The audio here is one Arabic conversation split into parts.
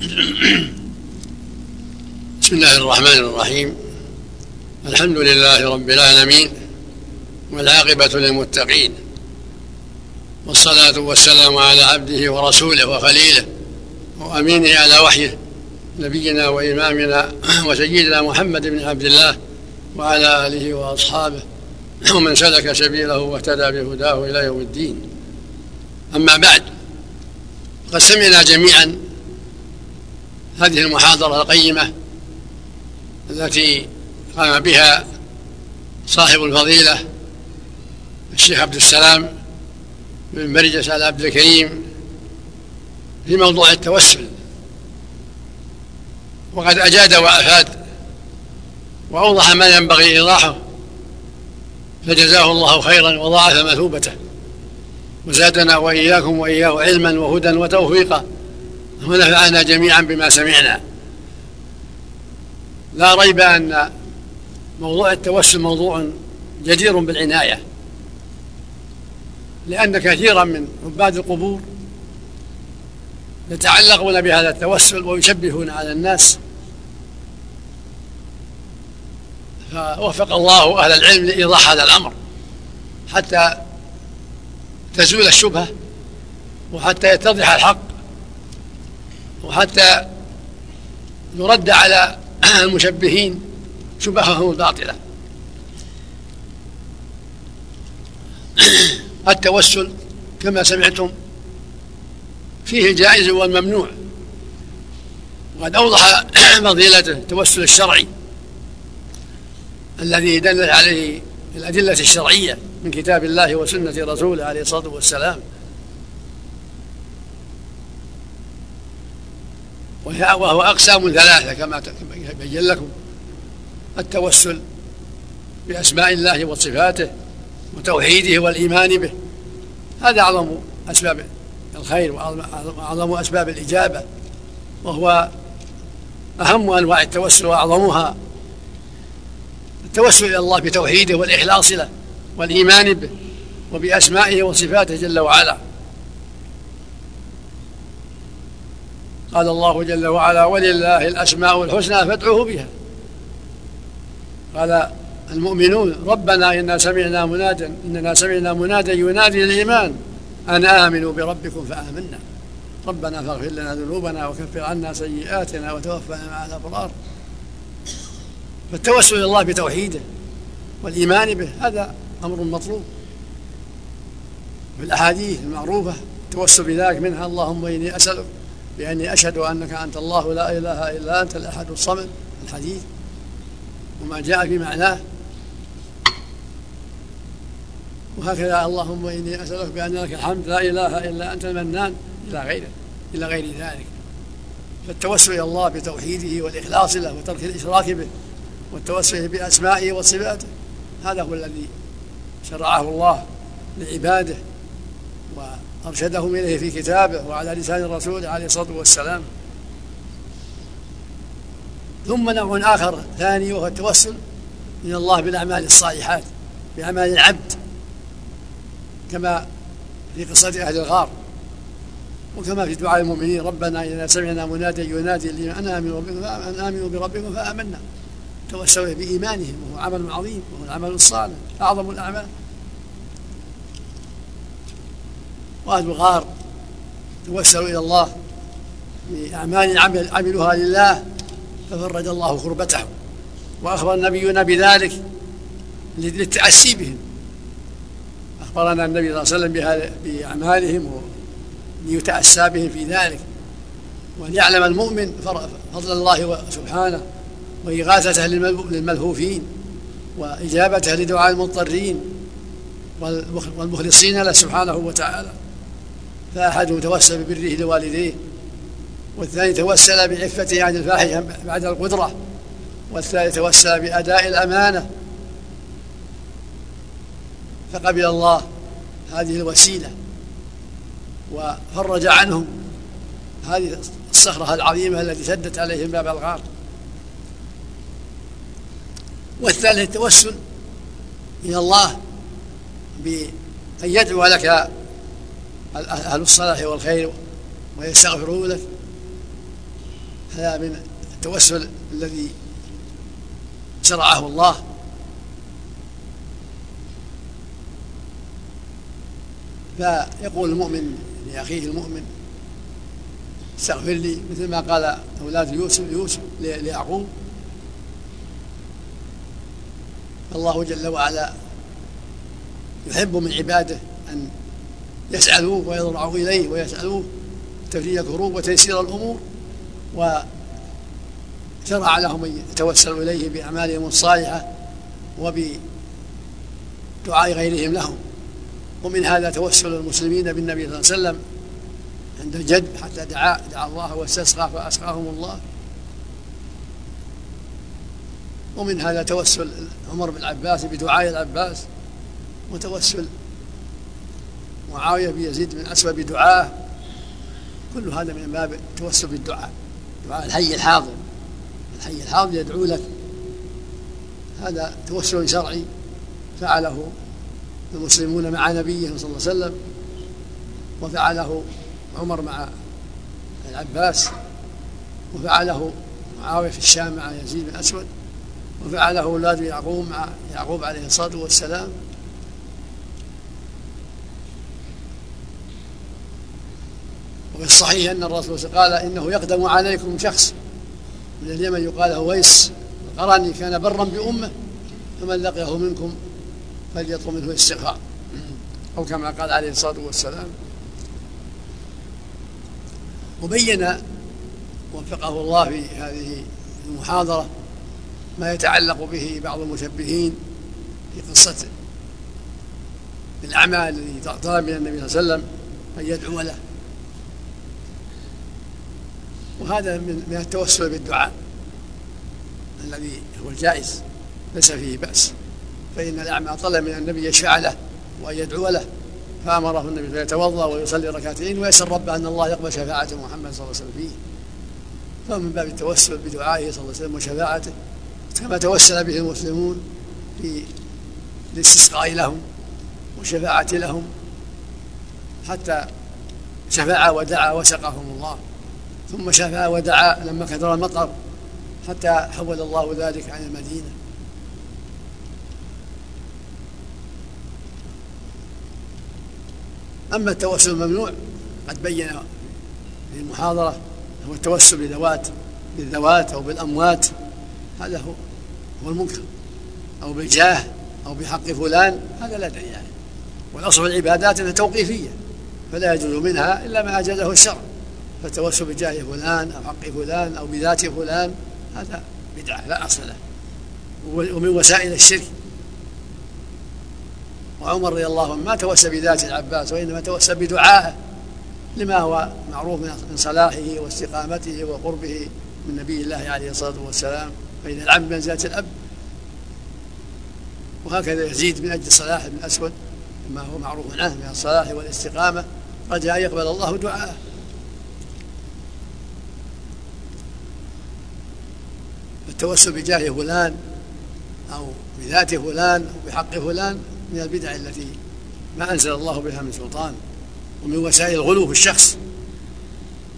بسم الله الرحمن الرحيم. الحمد لله رب العالمين والعاقبة للمتقين. والصلاة والسلام على عبده ورسوله وخليله وأمينه على وحيه نبينا وإمامنا وسيدنا محمد بن عبد الله وعلى آله وأصحابه ومن سلك سبيله واهتدى بهداه إلى يوم الدين. أما بعد قد سمعنا جميعا هذه المحاضرة القيمة التي قام بها صاحب الفضيلة الشيخ عبد السلام بن برجس على عبد الكريم في موضوع التوسل. وقد أجاد وأفاد وأوضح ما ينبغي إيضاحه فجزاه الله خيرا وضاعف مثوبته وزادنا وإياكم وإياه علما وهدى وتوفيقا. ونفعنا جميعا بما سمعنا. لا ريب أن موضوع التوسل موضوع جدير بالعناية لأن كثيرا من عباد القبور يتعلقون بهذا التوسل ويشبهون على الناس. فوفق الله أهل العلم لإيضاح هذا الأمر حتى تزول الشبهة وحتى يتضح الحق. وحتى يرد على المشبهين شبههم الباطلة التوسل كما سمعتم فيه الجائز والممنوع. وقد أوضح فضيلته التوسل الشرعي الذي دلت عليه الأدلة الشرعية من كتاب الله وسنة رسوله عليه الصلاة والسلام وهو أقسام ثلاثة كما بين لكم. التوسل بأسماء الله وصفاته وتوحيده والإيمان به. هذا أعظم أسباب الخير وأعظم أسباب الإجابة. وهو أهم أنواع التوسل وأعظمها. التوسل إلى الله بتوحيده والإخلاص له والإيمان به وبأسمائه وصفاته جل وعلا. قال الله جل وعلا ولله الأسماء الحسنى فادعوه بها. قال المؤمنون ربنا إنا سمعنا منادا إننا سمعنا منادا ينادي الإيمان أن آمنوا بربكم فآمنا. ربنا فاغفر لنا ذنوبنا وكفر عنا سيئاتنا وتوفنا مع الأبرار. فالتوسل إلى الله بتوحيده والإيمان به هذا أمر مطلوب. في الأحاديث المعروفة التوسل بذلك منها اللهم إني أسألك بأني أشهد أنك أنت الله لا إله إلا أنت الأحد الصمد الحديث وما جاء في معناه. وهكذا اللهم إني أسألك بأن لك الحمد لا إله إلا أنت المنان إلى غيره إلى غير ذلك. فالتوسل إلى الله بتوحيده والإخلاص له وترك الإشراك به والتوسل بأسمائه وصفاته هذا هو الذي شرعه الله لعباده. وأرشدهم إليه في كتابه وعلى لسان الرسول عليه الصلاة والسلام. ثم نوع آخر ثاني وهو التوسل من الله بالأعمال الصالحات بأعمال العبد كما في قصة أهل الغار وكما في دعاء المؤمنين ربنا إذا سمعنا مناديا ينادي أن آمنوا بربكم أن آمنوا بربكم فآمنا. توسلوا بإيمانهم وهو عمل عظيم وهو العمل الصالح أعظم الأعمال. وأهل الغار توسلوا إلى الله بأعمال عملوها لله ففرج الله كربتهم وأخبر نبينا بذلك للتأسي بهم. أخبرنا النبي صلى الله عليه وسلم بأعمالهم ليتأسى بهم في ذلك. وليعلم المؤمن فضل الله سبحانه وإغاثته للملهوفين وإجابته لدعاء المضطرين والمخلصين له سبحانه وتعالى. فأحدهم توسل ببره لوالديه والثاني توسل بعفته عن الفاحشة بعد القدرة والثالث توسل بأداء الأمانة. فقبل الله هذه الوسيلة وفرج عنهم هذه الصخرة العظيمة التي سدت عليهم باب الغار. والثالث التوسل إلى الله بأن يدعو لك أهل الصلاح والخير ويستغفرون لك. هذا من التوسل الذي شرعه الله. فيقول المؤمن لأخيه المؤمن استغفر لي مثل ما قال أولاد يوسف يوسف ليعقوب. الله جل وعلا يحب من عباده أن يسألوه ويضرعوا إليه ويسألوه تفريج الكروب وتيسير الأمور وشرع لهم أن يتوسلوا إليه بأعمالهم الصالحة وبدعاء غيرهم لهم. ومن هذا توسل المسلمين بالنبي صلى الله عليه وسلم عند الجد حتى دعا دعا الله واستسقى فأسقاهم الله. ومن هذا توسل عمر بن العباس بدعاء العباس وتوسل معاوية بيزيد بن أسود بدعاه كل هذا من باب التوسل بالدعاء دعاء الحي الحاضر. الحي الحاضر يدعو لك. هذا توسل شرعي فعله المسلمون مع نبيهم صلى الله عليه وسلم وفعله عمر مع العباس وفعله معاوية في الشام مع يزيد بن أسود وفعله أولاد يعقوب مع يعقوب عليه الصلاة والسلام وفي الصحيح أن الرسول قال إنه يقدم عليكم شخص من اليمن يقال ويس القرني كان برا بأمه فمن لقيه منكم فليطلب منه الاستغفار. أو كما قال عليه الصلاة والسلام. وبين وفقه الله في هذه المحاضرة ما يتعلق به بعض المشبهين في قصة الأعمال التي طلب من النبي صلى الله عليه وسلم أن يدعو له. وهذا من التوسل بالدعاء الذي هو الجائز ليس فيه بأس. فإن الأعمى طلب من النبي يشفع له وأن يدعو له فأمره النبي فيتوضأ ويصلي ركعتين ويسأل ربه أن الله يقبل شفاعة محمد صلى الله عليه وسلم فيه. فهو من باب التوسل بدعائه صلى الله عليه وسلم وشفاعته كما توسل به المسلمون في الاستسقاء لهم والشفاعة لهم حتى شفع ودعا وسقهم الله. ثم شفع ودعا لما كثر المطر حتى حول الله ذلك عن المدينة. أما التوسل الممنوع قد بين في المحاضرة هو التوسل بذوات بالذوات أو بالأموات هذا هو هو المنكر. أو بالجاه أو بحق فلان هذا لا دليل عليه. والأصل في العبادات أنها توقيفية فلا يجوز منها إلا ما أجازه الشرع. فالتوسل بجاه فلان أو حق فلان أو بذات فلان هذا بدعة لا أصل له. ومن وسائل الشرك. وعمر رضي الله عنه ما توسل بذات العباس وإنما توسل بدعائه لما هو معروف من صلاحه واستقامته وقربه من نبي الله عليه الصلاة والسلام فإن العبد بمنزلة الأب. وهكذا يزيد من أجل صلاح بن أسود ما هو معروف عنه من الصلاح والاستقامة رجاء يقبل الله دعاءه. التوسل بجاه فلان أو بذات فلان أو بحق فلان من البدع التي ما أنزل الله بها من سلطان ومن وسائل الغلو في الشخص.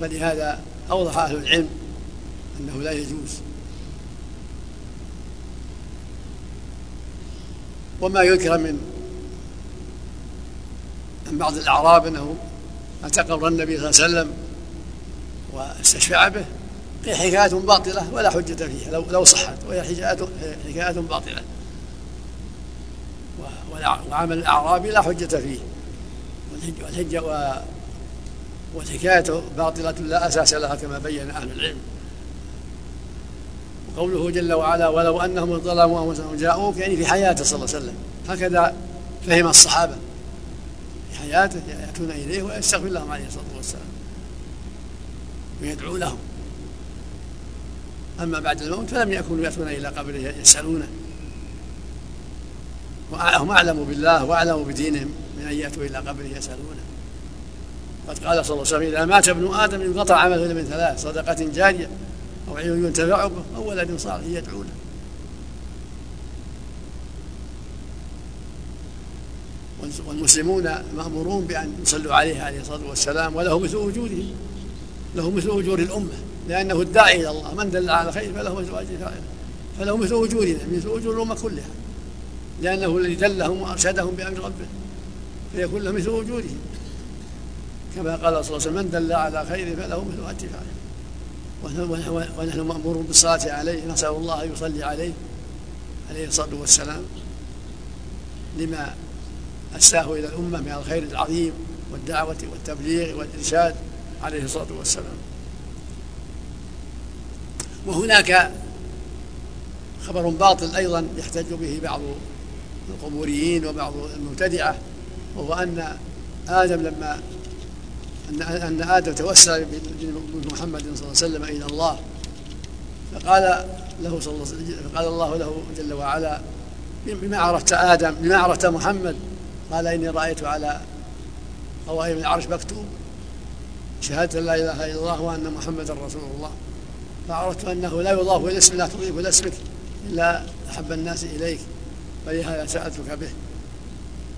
فلهذا أوضح أهل العلم أنه لا يجوز. وما يذكر من عن بعض الأعراب أنه أتى قبر النبي صلى الله عليه وسلم واستشفع به. هي حكاية باطلة ولا حجة فيها لو لو صحت وهي حكاية باطلة. وعمل الأعرابي لا حجة فيه. والحجة والحكاية باطلة لا أساس لها كما بين أهل العلم. وقوله جل وعلا ولو أنهم ظلموا أنفسهم جاءوك يعني في حياته صلى الله عليه وسلم. هكذا فهم الصحابة. في حياته يأتون إليه ويستغفر لهم عليه الصلاة والسلام. ويدعو لهم. أما بعد الموت فلم يكونوا يأتون إلى قبره يسألونه وهم أعلم بالله وأعلم بدينهم من أن يأتوا إلى قبره يسألونه قد قال صلى الله عليه وسلم إذا مات ابن آدم انقطع عمله من ثلاث صدقة جارية أو علم ينتفع به أو ولد صالح يدعو له والمسلمون مأمورون بأن يصلوا عليه عليه الصلاة والسلام وله مثل أجورهم له مثل أجور الأمة. لأنه الداعي إلى الله. من دل على خير فله مثل أجر فاعله فله مثل أجورنا مثل أجور الأمة كلها. لأنه الذي دلهم وأرشدهم بأمر ربه فيكون له مثل أجورهم كما قال صلى الله عليه وسلم من دل على خير فله مثل أجر فاعله ونحن مأمور بالصلاة عليه نسأل الله أن يصلي عليه عليه الصلاة والسلام لما أساه إلى الأمة من الخير العظيم والدعوة والتبليغ والإرشاد عليه الصلاة والسلام. وهناك خبر باطل أيضا يحتج به بعض القبوريين وبعض المبتدعة وهو أن آدم لما أن أن آدم توسل بمحمد صلى الله عليه وسلم إلى الله فقال له صلى الله عليه وسلم فقال الله له جل وعلا بما عرفت آدم بما عرفت محمد؟ قال إني رأيت على قوائم العرش مكتوب شهادة لا إله إلا الله وأن محمدا رسول الله. فعرفت أنه لا يضاف إلى اسم لا تضيف إلى اسمك إلا أحب الناس إليك فلهذا سألتك به.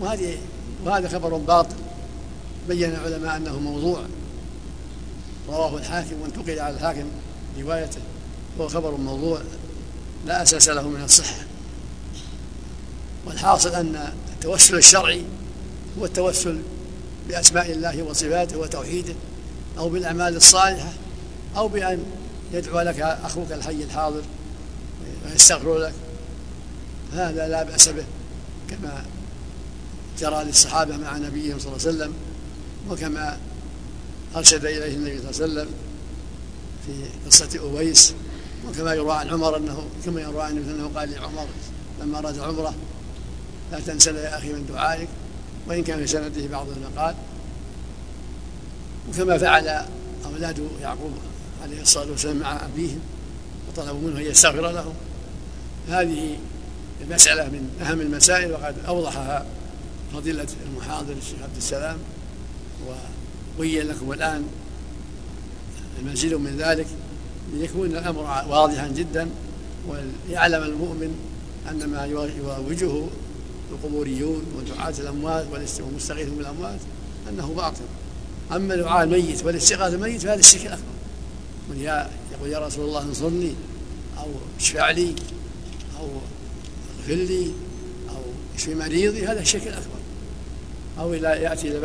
وهذه وهذا خبر باطل. بين العلماء أنه موضوع. رواه الحاكم وانتقل على الحاكم روايته. وهو خبر موضوع. لا أساس له من الصحة. والحاصل أن التوسل الشرعي هو التوسل بأسماء الله وصفاته وتوحيده أو بالأعمال الصالحة أو بأن يدعو لك أخوك الحي الحاضر ويستغفر لك. هذا لا بأس به كما جرى للصحابة مع نبيهم صلى الله عليه وسلم وكما أرشد إليه النبي صلى الله عليه وسلم في قصة أويس وكما يروى عن عمر أنه كما يروى عن أنه قال لعمر لما أراد عمرة لا تنسى يا أخي من دعائك وإن كان في سنده بعض المقال وكما فعل أولاد يعقوب. عليه الصلاة والسلام مع أبيهم وطلبوا منه أن يستغفر لهم. هذه المسألة من أهم المسائل وقد أوضحها فضيلة المحاضر الشيخ عبد السلام وبين لكم الآن المزيد من ذلك ليكون الأمر واضحا جدا وليعلم المؤمن أن ما يروجه القبوريون ودعاة الأموات والمستغيثون بالأموات أنه باطل. أما دعاء الميت والاستغاثة الميت فهذا الشرك الأكبر. من يقول يا رسول الله انصرني أو اشفع لي أو اغفر لي أو اشفي مريضي هذا الشرك الأكبر. أو إلى يأتي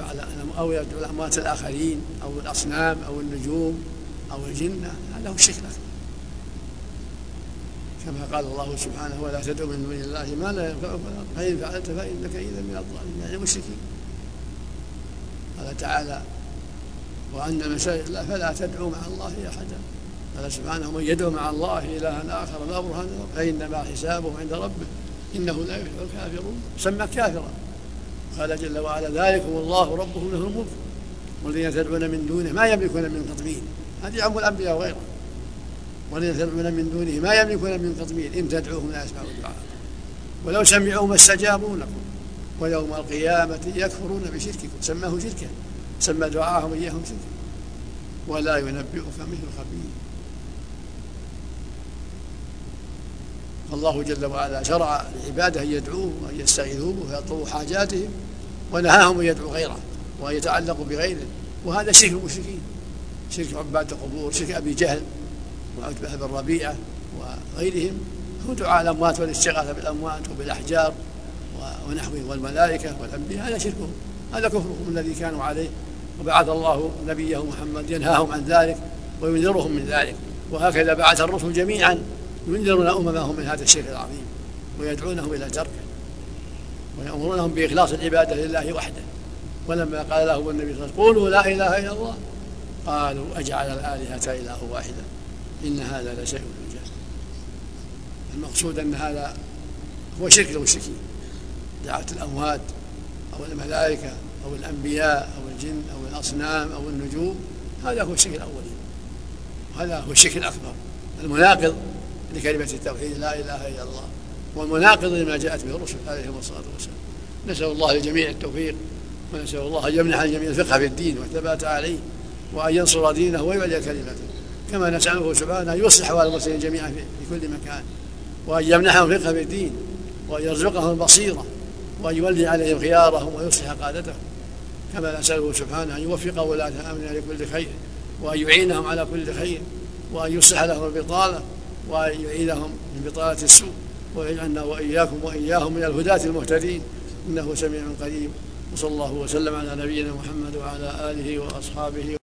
أو يدعو الأموات الآخرين أو الأصنام أو النجوم أو الجنة هذا هو الشرك الأكبر. كما قال الله سبحانه ولا تدعو من دون الله ما لا ينفعك فإن فعلت فإنك إذا من الظالمين. يعني المشركين قال تعالى وأن مساجد الله فلا تدعو مع الله أحدا. قال سبحانه من يدعو مع الله إلها آخر لا برهان فإنما حسابه عند ربه إنه لا يفلح الكافرون. سمى كافرا. قال جل وعلا ذلكم الله ربكم له الملك. والذين تدعون من دونه ما يملكون من قطمين هذه عم الأنبياء وغيرهم. والذين تدعون من دونه ما يملكون من قطمين إن تدعوهم لا يسمعوا الدعاء. ولو سمعوا ما استجابوا لكم. ويوم القيامة يكفرون بشرككم. سماه شركا. سمى دعاءهم إياهم شركا ولا ينبئك مثل خبير. فالله جل وعلا شرع لعباده أن يدعوه وأن يستغيثوه ويطلبوا حاجاتهم ونهاهم أن يدعوا غيره وأن يتعلقوا بغيره. وهذا شرك المشركين. شرك عباد القبور شرك أبي جهل وعتبة بن ربيعه وغيرهم. هو دعاء الأموات والاستغاثة بالأموات وبالأحجار ونحوه والملائكة والأنبياء. هذا شركهم. هذا كفرهم الذي كانوا عليه. وبعث الله نبيه محمد ينهاهم عن ذلك وينذرهم من ذلك. وهكذا بعث الرسل جميعا ينذرون أممهم من هذا الشرك العظيم ويدعونهم إلى تركه ويأمرونهم بإخلاص العبادة لله وحده. ولما قال لهم النبي صلى الله عليه وسلم قولوا لا إله إلا الله قالوا أجعل الآلهة اله واحدا إن هذا لشيء عجاب المقصود أن هذا هو شرك المشركين. دعوة الأموات أو الملائكة أو الأنبياء أو الجن أو الأصنام أو النجوم هذا هو الشرك الاولي وهذا هو الشرك الأكبر. المناقض لكلمة التوحيد لا إله إلا الله. والمناقض لما جاءت به الرسل عليهم الصلاة والسلام. نسأل الله للجميع التوفيق ونسأل الله أن يمنح الجميع الفقه في الدين والثبات عليه وأن ينصر دينه ويعلي كلمته. كما نسأله سبحانه أن يصلح أحوال المسلمين جميعا في كل مكان وأن يمنحهم الفقه في الدين وأن يرزقهم البصيرة وأن يولي عليهم خيارهم ويصلح قادتهم كما نسأله سبحانه أن يوفق ولاة أمرنا لكل خير وأن يعينهم على كل خير وأن يصلح لهم البطالة وأن يعيدهم من بطالة السوء ويجعلنا وإياكم وإياهم من الهداة المهتدين إنه سميع قريب وصلى الله وسلم على نبينا محمد وعلى آله وأصحابه